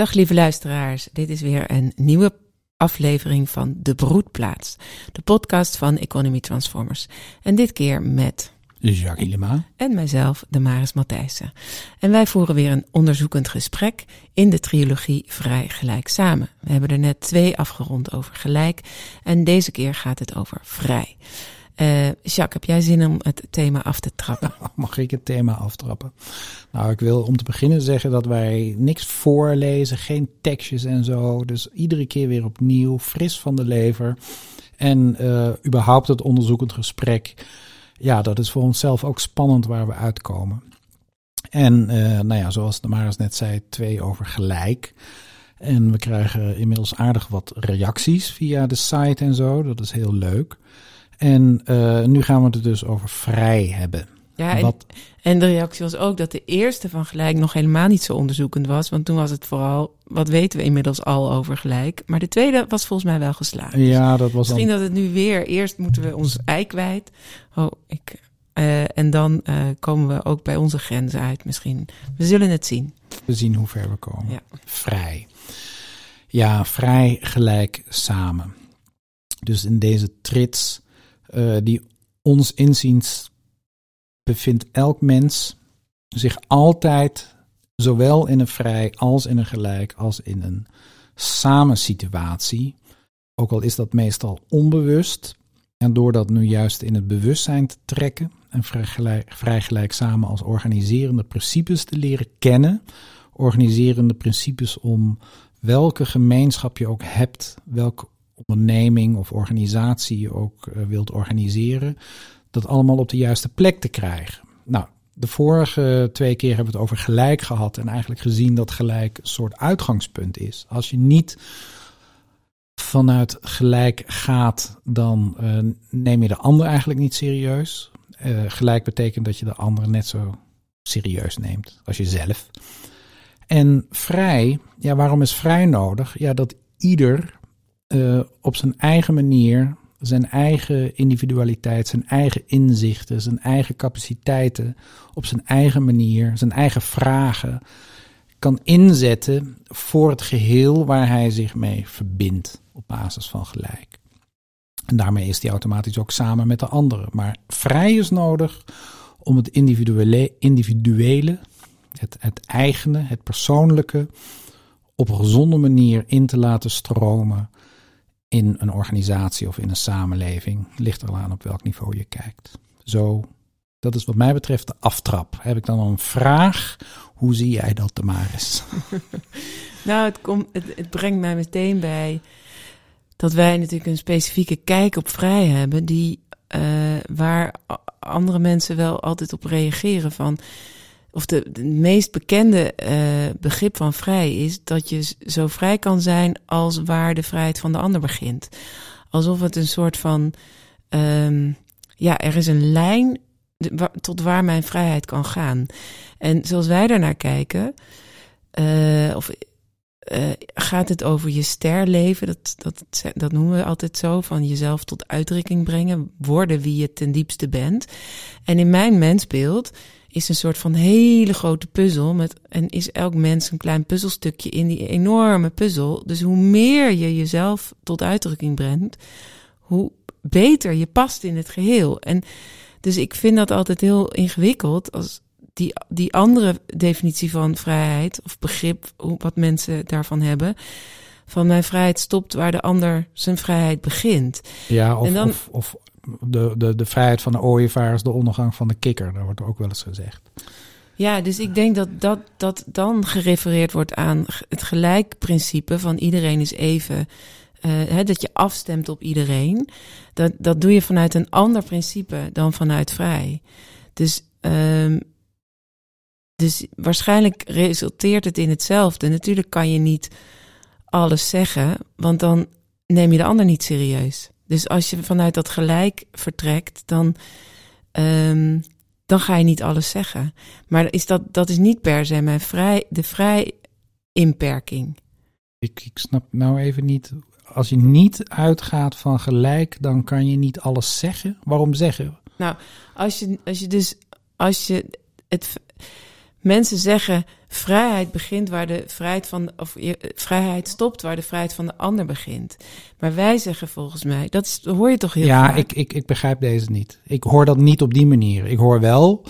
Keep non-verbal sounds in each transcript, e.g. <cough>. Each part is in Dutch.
Dag lieve luisteraars, dit is weer een nieuwe aflevering van De Broedplaats, de podcast van Economy Transformers. En dit keer met Jacques Ilema. en mijzelf, Damaris Matthijssen. En wij voeren weer een onderzoekend gesprek in de trilogie Vrij Gelijk Samen. We hebben er net twee afgerond over gelijk en deze keer gaat het over vrij. Eh Jacques, heb jij zin om het thema af te trappen? <laughs> Mag ik het thema aftrappen? Nou, ik wil om te beginnen zeggen dat wij niks voorlezen, geen tekstjes en zo. Dus iedere keer weer opnieuw, fris van de lever. En eh, überhaupt het onderzoekend gesprek. Ja, dat is voor onszelf ook spannend waar we uitkomen. En eh, nou ja, zoals de Maris net zei, twee over gelijk. En we krijgen inmiddels aardig wat reacties via de site en zo. Dat is heel leuk. En eh, nu gaan we het dus over vrij hebben. Ja, en, Wat, en de reactie was ook dat de eerste van gelijk nog helemaal niet zo onderzoekend was. Want toen was het vooral, wat weten we inmiddels al over gelijk. Maar de tweede was volgens mij wel geslaagd. ja, dat was Misschien dan. dat het nu weer, eerst moeten we ons ei kwijt. Oh, ik, eh, en dan eh, komen we ook bij onze grenzen uit misschien. We zullen het zien. We zien hoe ver we komen. Ja. Vrij. Ja, vrij gelijk samen. Dus in deze trits, eh, die ons inziens bevindt elk mens zich altijd, zowel in een vrij als in een gelijk, als in een samensituatie. Ook al is dat meestal onbewust. En door dat nu juist in het bewustzijn te trekken en vrij gelijk, samen als organiserende principes te leren kennen, organiserende principes om welke gemeenschap je ook hebt, welke onderneming of organisatie ook eh, wilt organiseren, dat allemaal op de juiste plek te krijgen. Nou, de vorige twee keer hebben we het over gelijk gehad en eigenlijk gezien dat gelijk een soort uitgangspunt is. Als je niet vanuit gelijk gaat, dan eh, neem je de ander eigenlijk niet serieus. Eh, gelijk betekent dat je de ander net zo serieus neemt als jezelf. En vrij, ja, waarom is vrij nodig? Ja, dat ieder eh, op zijn eigen manier, zijn eigen individualiteit, zijn eigen inzichten, zijn eigen capaciteiten, op zijn eigen manier, zijn eigen vragen kan inzetten voor het geheel waar hij zich mee verbindt op basis van gelijk. En daarmee is hij automatisch ook samen met de anderen. Maar vrij is nodig om het individuele, individuele het, het eigene, het persoonlijke, op een gezonde manier in te laten stromen in een organisatie of in een samenleving. Ligt er aan op welk niveau je kijkt. Zo, dat is wat mij betreft de aftrap. Heb ik dan een vraag? Hoe zie jij dat, Damaris? <laughs> Nou, het, komt, het, brengt mij meteen bij dat wij natuurlijk een specifieke kijk op vrij hebben, die, eh, waar andere mensen wel altijd op reageren van. Of de, meest bekende eh, begrip van vrij is dat je zo vrij kan zijn als waar de vrijheid van de ander begint. Alsof het een soort van, ehm, ja, er is een lijn tot waar mijn vrijheid kan gaan. En zoals wij daarnaar kijken, eh, of eh, gaat het over je sterleven? Dat, dat, dat noemen we altijd zo, van jezelf tot uitdrukking brengen, worden wie je ten diepste bent. En in mijn mensbeeld is een soort van hele grote puzzel met en is elk mens een klein puzzelstukje in die enorme puzzel. Dus hoe meer je jezelf tot uitdrukking brengt, hoe beter je past in het geheel. En dus ik vind dat altijd heel ingewikkeld als die, die andere definitie van vrijheid of begrip, hoe- wat mensen daarvan hebben. Van mijn vrijheid stopt waar de ander zijn vrijheid begint. Ja, of, dan- of, of de, de, de vrijheid van de ooievaar is de ondergang van de kikker. Dat wordt ook wel eens gezegd. Ja, dus ik denk dat, dat dat dan gerefereerd wordt aan het gelijkprincipe van iedereen is even. eh, hè, dat je afstemt op iedereen. Dat, dat doe je vanuit een ander principe dan vanuit vrij. Dus, ehm, dus waarschijnlijk resulteert het in hetzelfde. Natuurlijk kan je niet alles zeggen, want dan neem je de ander niet serieus. Dus als je vanuit dat gelijk vertrekt, dan, ehm, dan ga je niet alles zeggen. Maar is dat, dat is niet per se mijn vrij, de vrij inperking. Ik, ik snap nou even niet. Als je niet uitgaat van gelijk, dan kan je niet alles zeggen. Waarom zeggen? Als je, als je dus, als je het, Mensen zeggen vrijheid begint waar de vrijheid van of vrijheid stopt waar de vrijheid van de ander begint. Maar wij zeggen volgens mij, dat, is, dat hoor je toch heel ja, vaak. ik, ik, ik begrijp deze niet. Ik hoor dat niet op die manier. Ik hoor wel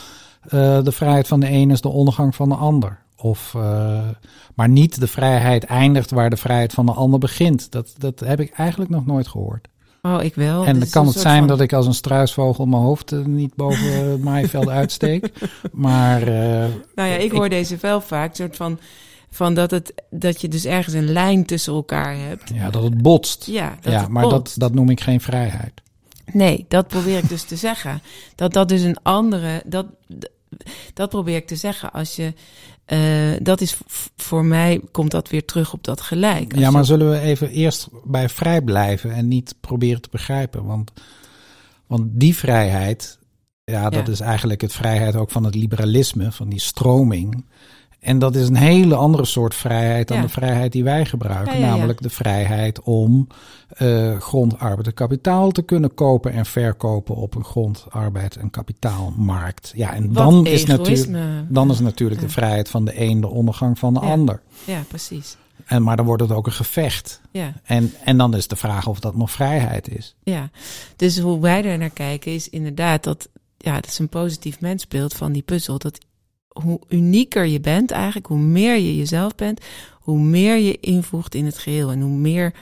uh, de vrijheid van de een is de ondergang van de ander. Of, uh, maar niet de vrijheid eindigt waar de vrijheid van de ander begint. Dat, dat heb ik eigenlijk nog nooit gehoord. Oh, ik wel. En dan kan het zijn dat ik als een struisvogel mijn hoofd uh, niet boven het <laughs> maaiveld uitsteek. Maar. Uh, nou ja, ik hoor ik... deze wel vaak. soort van. Van dat, het, dat je dus ergens een lijn tussen elkaar hebt. Ja, dat het botst. Ja, dat ja maar botst. Dat, dat noem ik geen vrijheid. Nee, dat probeer ik dus te zeggen. Dat dat dus een andere. Dat, dat probeer ik te zeggen. Als je. Uh, dat is voor mij komt dat weer terug op dat gelijk. Ja, maar zullen we even eerst bij vrij blijven en niet proberen te begrijpen? Want, want die vrijheid, ja, dat Ja. is eigenlijk het vrijheid ook van het liberalisme, van die stroming. En dat is een hele andere soort vrijheid dan Ja. de vrijheid die wij gebruiken. Ja, ja, ja. Namelijk de vrijheid om uh, grond, arbeid en kapitaal te kunnen kopen en verkopen op een grond, arbeid en kapitaalmarkt. Ja, en Wat dan is, natuurlijk, dan is natuurlijk de vrijheid van de een de ondergang van de ander. Ja, precies. En, maar dan wordt het ook een gevecht. Ja, En, en dan is de vraag of dat nog vrijheid is. ja. Dus hoe wij er naar kijken is inderdaad dat. Ja, dat is een positief mensbeeld van die puzzel. Dat hoe unieker je bent eigenlijk, hoe meer je jezelf bent, hoe meer je invoegt in het geheel. En hoe meer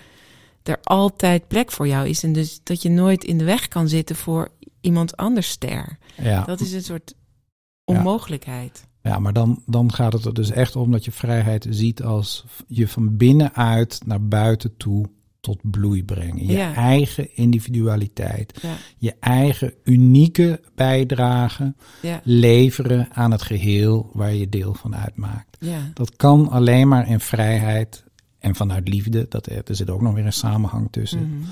er altijd plek voor jou is. En dus dat je nooit in de weg kan zitten voor iemand anders ster. Ja, Dat is een soort Ja. onmogelijkheid. ja maar dan, dan gaat het er dus echt om dat je vrijheid ziet als je van binnenuit naar buiten toe tot bloei brengen. Je Ja. eigen individualiteit, Ja, je eigen unieke bijdrage ja, leveren aan het geheel waar je deel van uitmaakt. Dat kan alleen maar in vrijheid en vanuit liefde. Dat, er er zit ook nog weer een samenhang tussen. Mhm.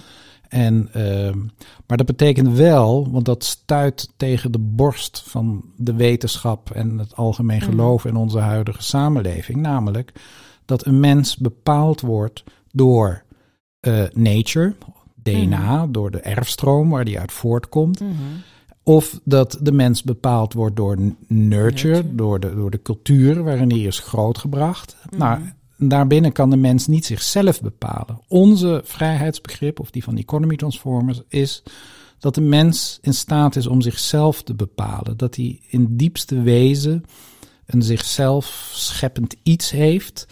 En, ehm, maar dat betekent wel, want dat stuit tegen de borst van de wetenschap en het algemeen Mhm. geloof in onze huidige samenleving. Namelijk dat een mens bepaald wordt door eh, nature, DNA, door de erfstroom waar die uit voortkomt. Mhm. Of dat de mens bepaald wordt door nurture, Nurture. Door, de, door de cultuur waarin hij is grootgebracht. Mhm. Nou, daarbinnen kan de mens niet zichzelf bepalen. Onze vrijheidsbegrip, of die van Economy Transformers, is dat de mens in staat is om zichzelf te bepalen. Dat hij in diepste wezen een zichzelf scheppend iets heeft,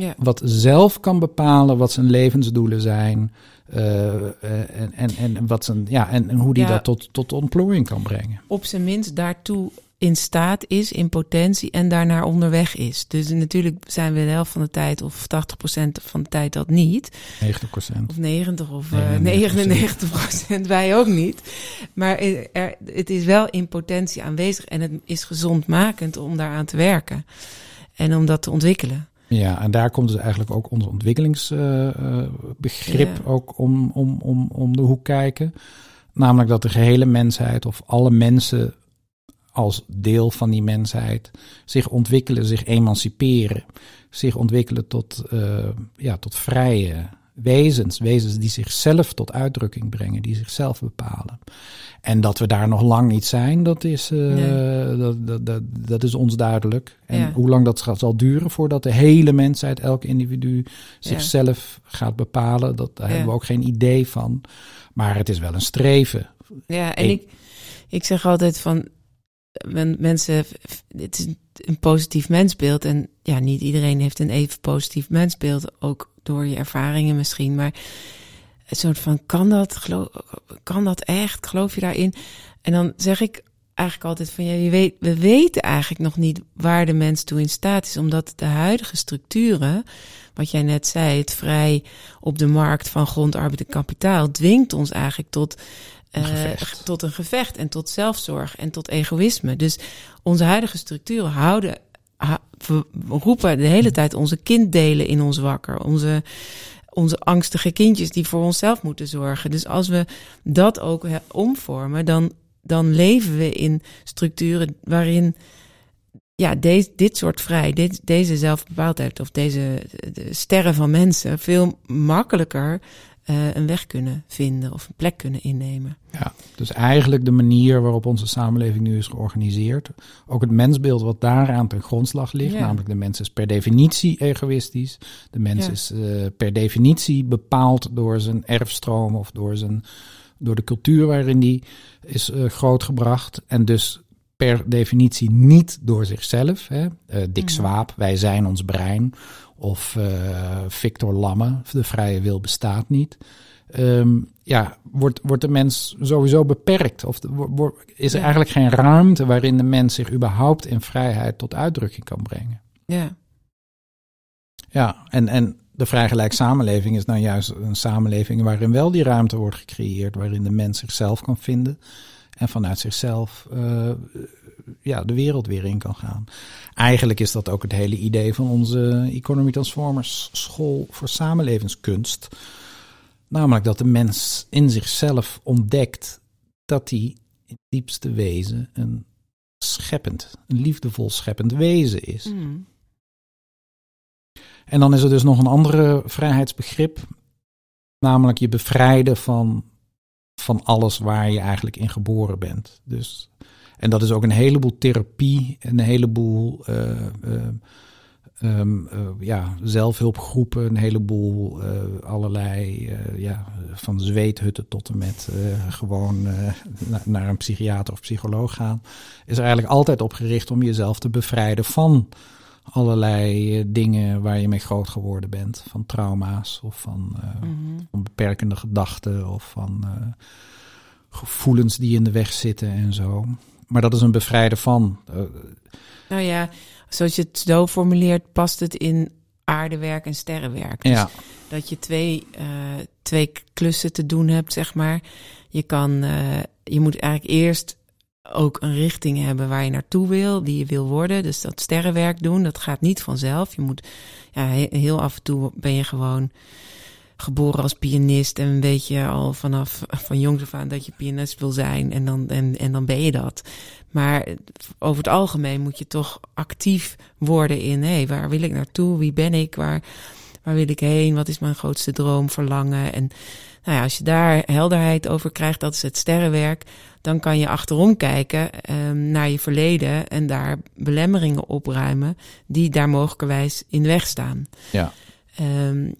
Ja. wat zelf kan bepalen wat zijn levensdoelen zijn. eh, eh, en, en, en, wat zijn, ja, en, en hoe die Ja. dat tot, tot ontplooiing kan brengen. Op zijn minst daartoe in staat is, in potentie en daarnaar onderweg is. Dus natuurlijk zijn we de helft van de tijd of 80% van de tijd dat niet. 90 procent. Of 90 of eh, 99%. 99 procent, <laughs> wij ook niet. Maar er, het is wel in potentie aanwezig en het is gezondmakend om daaraan te werken. En om dat te ontwikkelen. Ja, en daar komt dus eigenlijk ook ons ontwikkelingsbegrip Ja. ook om, om, om, om de hoek kijken. Namelijk dat de gehele mensheid of alle mensen als deel van die mensheid zich ontwikkelen, zich emanciperen, zich ontwikkelen tot, eh, ja, tot vrije wezens, wezens die zichzelf tot uitdrukking brengen, die zichzelf bepalen. En dat we daar nog lang niet zijn, dat is, eh, Nee. dat, dat, dat, dat is ons duidelijk. En Ja. hoe lang dat zal duren voordat de hele mensheid, elk individu, zichzelf gaat bepalen, dat, daar Ja. hebben we ook geen idee van. Maar het is wel een streven. Ja, en Ik- ik, zeg altijd van men, mensen, het is een positief mensbeeld. En ja, niet iedereen heeft een even positief mensbeeld, ook door je ervaringen misschien. Maar een soort van, kan dat, geloof, kan dat echt? Geloof je daarin? En dan zeg ik eigenlijk altijd van, ja, je weet, we weten eigenlijk nog niet waar de mens toe in staat is. Omdat de huidige structuren, wat jij net zei, het vrij op de markt van grond, arbeid en kapitaal, dwingt ons eigenlijk tot Een eh, tot een gevecht en tot zelfzorg en tot egoïsme. Dus onze huidige structuren houden, we roepen de hele tijd onze kinddelen in ons wakker. Onze, onze angstige kindjes die voor onszelf moeten zorgen. Dus als we dat ook omvormen, dan, dan leven we in structuren waarin ja, deze, dit soort vrij, dit, deze zelfbepaaldheid of deze de sterren van mensen veel makkelijker eh, een weg kunnen vinden of een plek kunnen innemen. Ja, dus eigenlijk de manier waarop onze samenleving nu is georganiseerd. Ook het mensbeeld wat daaraan ten grondslag ligt. Ja. Namelijk de mens is per definitie egoïstisch. De mens Ja. is eh, per definitie bepaald door zijn erfstroom of door, zijn, door de cultuur waarin die is eh, grootgebracht. En dus per definitie niet door zichzelf. Hè? Dick Mhm. Swaap, wij zijn ons brein. Of eh, Victor Lamme, de vrije wil bestaat niet. Ehm, ja, wordt, wordt de mens sowieso beperkt? Of de- is er eigenlijk geen ruimte waarin de mens zich überhaupt in vrijheid tot uitdrukking kan brengen? Ja, Ja, en, en de vrijgelijk samenleving is nou juist een samenleving waarin wel die ruimte wordt gecreëerd, waarin de mens zichzelf kan vinden en vanuit zichzelf eh, ja, de wereld weer in kan gaan. Eigenlijk is dat ook het hele idee van onze Economy Transformers school voor samenlevingskunst. Namelijk dat de mens in zichzelf ontdekt dat hij in het diepste wezen een scheppend, een liefdevol scheppend wezen is. Mm. En dan is er dus nog een andere vrijheidsbegrip, namelijk je bevrijden van, van alles waar je eigenlijk in geboren bent. Dus, en dat is ook een heleboel therapie, een heleboel eh, eh, ehm, eh, ja, zelfhulpgroepen, een heleboel allerlei, ja, van zweethutten tot en met gewoon na- naar een psychiater of psycholoog gaan, is er eigenlijk altijd op gericht om jezelf te bevrijden van allerlei dingen waar je mee groot geworden bent. Van trauma's of van, Mhm. van beperkende gedachten of van gevoelens die in de weg zitten en zo. Maar dat is een bevrijden van. Eh, Nou ja, zoals je het zo formuleert, past het in aardewerk en sterrenwerk. Dus ja, dat je twee, eh, twee klussen te doen hebt, zeg maar. Je kan, eh, je moet eigenlijk eerst ook een richting hebben waar je naartoe wil, die je wil worden. Dus dat sterrenwerk doen, dat gaat niet vanzelf. Je moet, ja, he- heel af en toe ben je gewoon geboren als pianist en weet je al vanaf van jongs af aan dat je pianist wil zijn en dan, en, en dan ben je dat. Maar over het algemeen moet je toch actief worden in, hé, waar wil ik naartoe? Wie ben ik? Waar, waar wil ik heen? Wat is mijn grootste droom, verlangen? En nou ja, als je daar helderheid over krijgt, dat is het sterrenwerk, dan kan je achterom kijken ehm, naar je verleden en daar belemmeringen opruimen die daar mogelijkerwijs in de weg staan. ja. Ehm,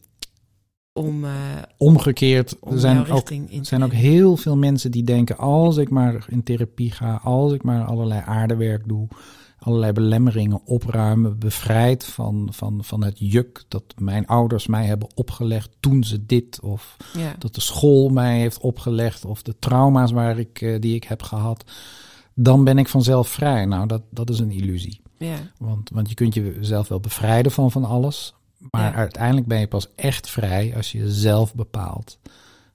om, eh Omgekeerd, om er zijn ook, er zijn ook heel veel mensen die denken: als ik maar in therapie ga, als ik maar allerlei aardewerk doe, allerlei belemmeringen opruimen, bevrijd van, van, van het juk dat mijn ouders mij hebben opgelegd toen ze dit of Ja. dat de school mij heeft opgelegd of de trauma's waar ik, eh, die ik heb gehad, dan ben ik vanzelf vrij. Nou, dat, dat is een illusie. Ja. Want, want je kunt jezelf wel bevrijden van van alles, maar Ja. uiteindelijk ben je pas echt vrij als je zelf bepaalt.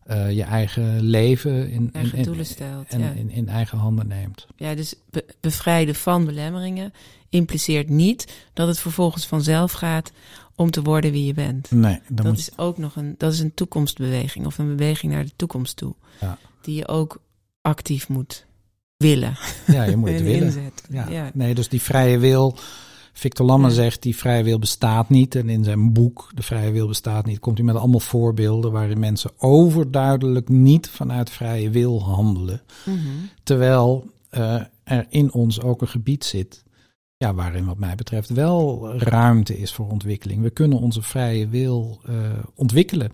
eh, je eigen leven in, Eigen in, doelen stelt, en ja. in, in eigen handen neemt. Ja, dus be- bevrijden van belemmeringen impliceert niet dat het vervolgens vanzelf gaat om te worden wie je bent. Nee, dat moet, is ook nog een, dat is een toekomstbeweging of een beweging naar de toekomst toe. Ja. Die je ook actief moet willen ja, je moet het <laughs> en willen. Ja. Nee, dus die vrije wil. Victor Lamme Ja. zegt die vrije wil bestaat niet. En in zijn boek De vrije wil bestaat niet komt hij met allemaal voorbeelden waarin mensen overduidelijk niet vanuit vrije wil handelen. Mhm. Terwijl eh, er in ons ook een gebied zit. Ja, waarin wat mij betreft wel ruimte is voor ontwikkeling. We kunnen onze vrije wil eh, ontwikkelen.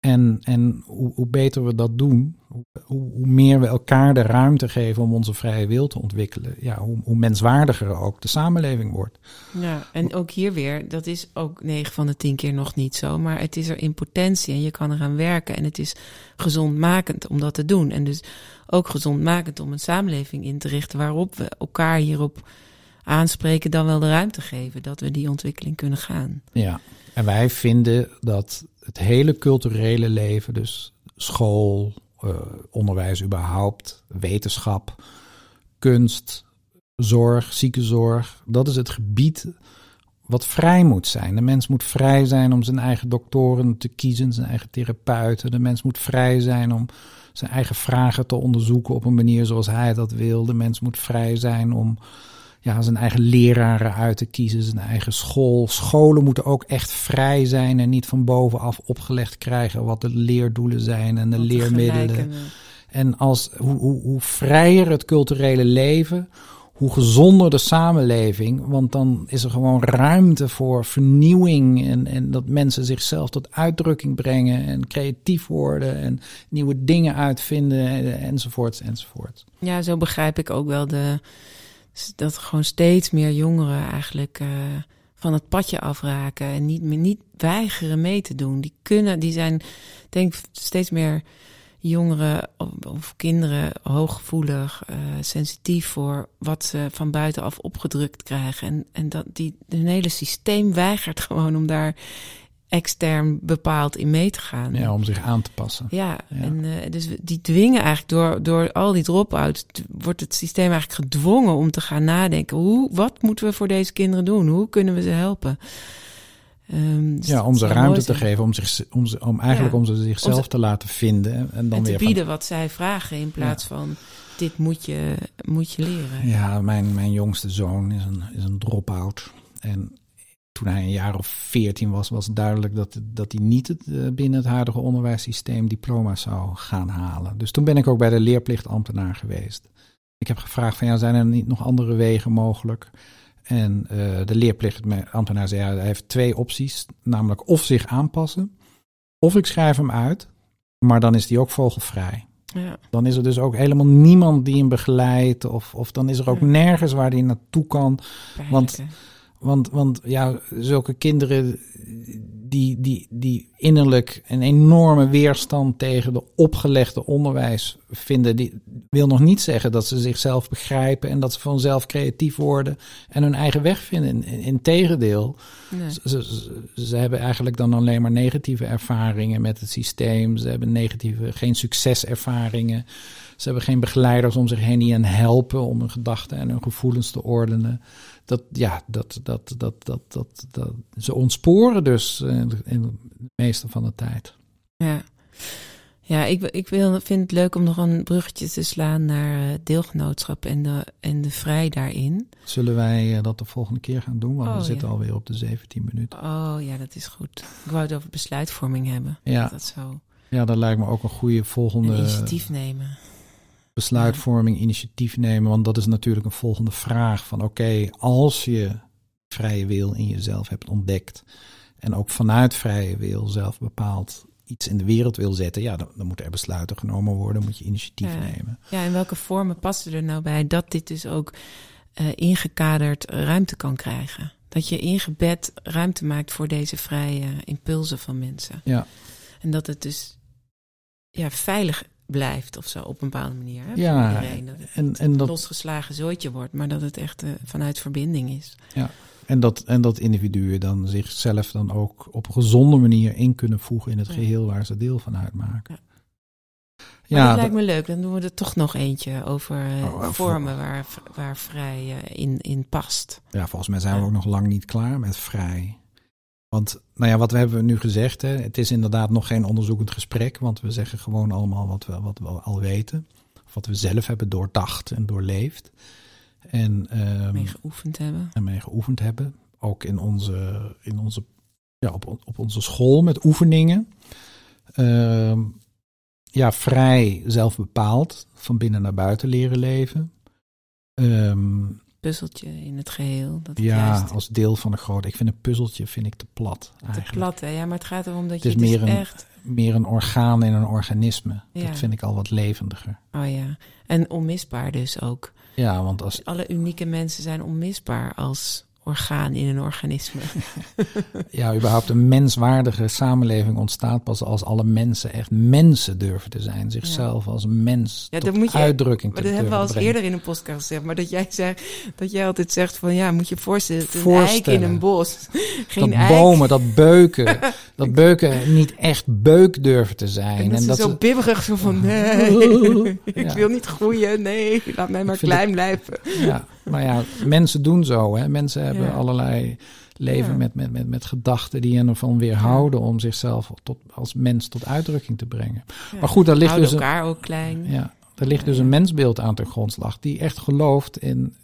En, en hoe, hoe beter we dat doen, hoe, hoe hoe meer we elkaar de ruimte geven om onze vrije wil te ontwikkelen, ja, hoe, hoe menswaardiger ook de samenleving wordt. Ja, en ook hier weer, dat is ook 9 van de 10 keer nog niet zo, maar het is er in potentie en je kan eraan werken en het is gezondmakend om dat te doen. En dus ook gezondmakend om een samenleving in te richten waarop we elkaar hierop aanspreken, dan wel de ruimte geven dat we die ontwikkeling kunnen gaan. Ja, en wij vinden dat het hele culturele leven, dus school, eh, onderwijs überhaupt, wetenschap, kunst, zorg, ziekenzorg, dat is het gebied wat vrij moet zijn. De mens moet vrij zijn om zijn eigen doktoren te kiezen, zijn eigen therapeuten. De mens moet vrij zijn om zijn eigen vragen te onderzoeken op een manier zoals hij dat wil. De mens moet vrij zijn om ja, zijn eigen leraren uit te kiezen, zijn eigen school. Scholen moeten ook echt vrij zijn en niet van bovenaf opgelegd krijgen wat de leerdoelen zijn en de leermiddelen. En als, hoe, hoe, hoe vrijer het culturele leven, hoe gezonder de samenleving. Want dan is er gewoon ruimte voor vernieuwing. En, en dat mensen zichzelf tot uitdrukking brengen. En creatief worden. En nieuwe dingen uitvinden. en- Enzovoorts, enzovoorts. Ja, zo begrijp ik ook wel de, dat gewoon steeds meer jongeren eigenlijk eh, van het padje afraken en niet, niet weigeren mee te doen. Die kunnen, die zijn, denk steeds meer jongeren of, of kinderen hooggevoelig, eh, sensitief voor wat ze van buitenaf opgedrukt krijgen. En, en dat die, hun hele systeem weigert gewoon om daar extern bepaald in mee te gaan. Ja, om zich aan te passen. Ja, Ja. en eh, dus die dwingen eigenlijk door, door al die drop-outs, wordt het systeem eigenlijk gedwongen om te gaan nadenken. Hoe, wat moeten we voor deze kinderen doen? Hoe kunnen we ze helpen? Dus Ja, om ze ruimte te geven, om, zich, om, ze, om eigenlijk Ja. om ze zichzelf Om ze- te laten vinden. En dan En te weer van- bieden wat zij vragen in plaats van dit moet je, moet je leren. Ja, mijn, mijn jongste zoon is een, is een drop-out. En toen hij een jaar of veertien was, was het duidelijk dat, dat hij niet het, eh, binnen het huidige onderwijssysteem diploma's zou gaan halen. Dus toen ben ik ook bij de leerplichtambtenaar geweest. Ik heb gevraagd van ja, zijn er niet nog andere wegen mogelijk? En eh, de leerplichtambtenaar zei ja, hij heeft twee opties. Namelijk of zich aanpassen, of ik schrijf hem uit. Maar dan is hij ook vogelvrij. Ja, Dan is er dus ook helemaal niemand die hem begeleidt. Of, of dan is er ook Ja. nergens waar hij naartoe kan. pijnlijk, Want- hè? Want, want ja, zulke kinderen die, die, die innerlijk een enorme weerstand tegen de opgelegde onderwijs vinden, die wil nog niet zeggen dat ze zichzelf begrijpen en dat ze vanzelf creatief worden en hun eigen weg vinden. In- Integendeel, Nee. ze, ze, ze hebben eigenlijk dan alleen maar negatieve ervaringen met het systeem. Ze hebben negatieve, geen succeservaringen. Ze hebben geen begeleiders om zich heen die hen helpen om hun gedachten en hun gevoelens te ordenen. Dat, ja, dat, dat, dat, dat, dat, dat, ze ontsporen dus in, de- meeste van de tijd. Ja, ja ik, ik wil, vind het leuk om nog een bruggetje te slaan naar eh, deelgenootschap en de, en de vrij daarin. Zullen wij eh, dat de volgende keer gaan doen? Want Oh, we zitten ja. alweer op de 17 minuten. Oh ja, dat is goed. Ik wou het over besluitvorming hebben. Ja, Dat zo ja, dat lijkt me ook een goede een volgende initiatief nemen. Besluitvorming, initiatief nemen. Want dat is natuurlijk een volgende vraag van oké, als je vrije wil in jezelf hebt ontdekt en ook vanuit vrije wil zelf bepaald iets in de wereld wil zetten, ja, dan, dan moeten er besluiten genomen worden, moet je initiatief Ja. nemen. Ja, in welke vormen passen er nou bij dat dit dus ook eh, ingekaderd ruimte kan krijgen? Dat je ingebed ruimte maakt voor deze vrije impulsen van mensen. Ja. En dat het dus ja, veilig blijft of zo op een bepaalde manier. Hè, Ja, iedereen. Dat En, en, een dat, losgeslagen zooitje wordt, maar dat het echt eh, vanuit verbinding is. en, dat, en dat individuen dan zichzelf dan ook op een gezonde manier in kunnen voegen in het Ja. geheel waar ze deel van uitmaken. Ja. Maar Ja, dat lijkt me leuk. Dan doen we er toch nog eentje over eh, Oh, vormen waar, waar vrij eh, in, in past. Ja, volgens mij zijn we Ja. ook nog lang niet klaar met vrij. Want, nou ja, wat we hebben nu gezegd, hè, het is inderdaad nog geen onderzoekend gesprek, want we zeggen gewoon allemaal wat we, wat we al weten. Of wat we zelf hebben doordacht en doorleefd. En, ehm, mee geoefend hebben. en mee geoefend hebben. Ook in onze, in onze, ja, op, op onze school met oefeningen. Ehm, ja, vrij zelf bepaald, van binnen naar buiten leren leven. Ehm, Puzzeltje in het geheel. Dat ja, juist als deel van een groot. Ik vind een puzzeltje vind ik te plat te eigenlijk. plat. Hè? Ja, maar het gaat erom dat Het je is het dus meer een- echt... Meer een orgaan in een organisme. Ja. Dat vind ik al wat levendiger. Oh ja. En onmisbaar dus ook. Ja, want als Alle unieke mensen zijn onmisbaar als orgaan in een organisme. <laughs> ja, überhaupt een menswaardige samenleving ontstaat pas als alle mensen echt mensen durven te zijn. Zichzelf als mens Ja, tot dan moet je- uitdrukking Maar te dat hebben we al eens eerder in een podcast gezegd. Maar dat jij, zegt, dat jij altijd zegt van ja, moet je voorstellen. Een eik in een bos. <laughs> Geen dat eik. bomen, dat beuken, <laughs> dat beuken niet echt beuk durven te zijn. En dat ze zo ze- bibberig zo van nee, ik wil niet groeien. Nee, laat mij maar klein blijven. Ja, maar ja, mensen doen zo. Hè. Mensen hebben Ja. allerlei leven Ja. met, met, met, met gedachten die hen ervan weerhouden om zichzelf tot, als mens tot uitdrukking te brengen. Maar goed, daar ligt Houden dus een, elkaar ook klein. ja, daar ligt dus een mensbeeld aan ten grondslag die echt gelooft in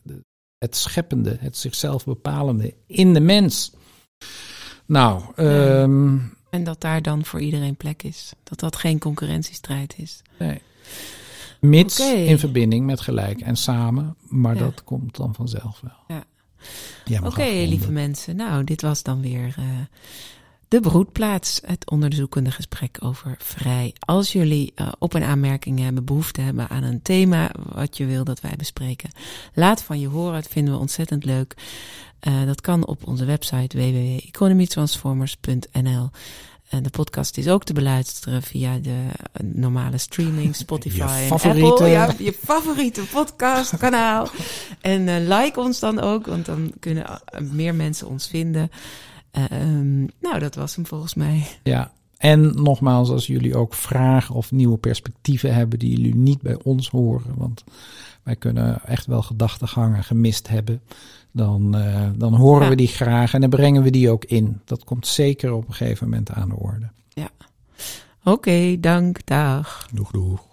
het scheppende, het zichzelf bepalende in de mens. Nou, ehm, En dat daar dan voor iedereen plek is. Dat dat geen concurrentiestrijd is. nee. Mits in verbinding met gelijk en samen, maar Ja. dat komt dan vanzelf wel. Ja. Oké, lieve mensen. Nou, dit was dan weer eh, de broedplaats. Het onderzoekende gesprek over vrij. Als jullie eh, op- en aanmerkingen hebben, behoefte hebben aan een thema wat je wil dat wij bespreken, laat van je horen. Dat vinden we ontzettend leuk. Eh, dat kan op onze website www.economytransformers.nl. En de podcast is ook te beluisteren via de eh, normale streaming, Spotify Je en favoriete- Apple. Ja, je favoriete podcastkanaal. <laughs> En eh, like ons dan ook, want dan kunnen eh, meer mensen ons vinden. Eh, ehm, nou, dat was hem volgens mij. Ja, en nogmaals, als jullie ook vragen of nieuwe perspectieven hebben die jullie niet bij ons horen, want wij kunnen echt wel gedachtegangen gemist hebben, dan, eh, dan horen Ja. we die graag en dan brengen we die ook in. Dat komt zeker op een gegeven moment aan de orde. Oké, dank, dag. Doeg, doeg.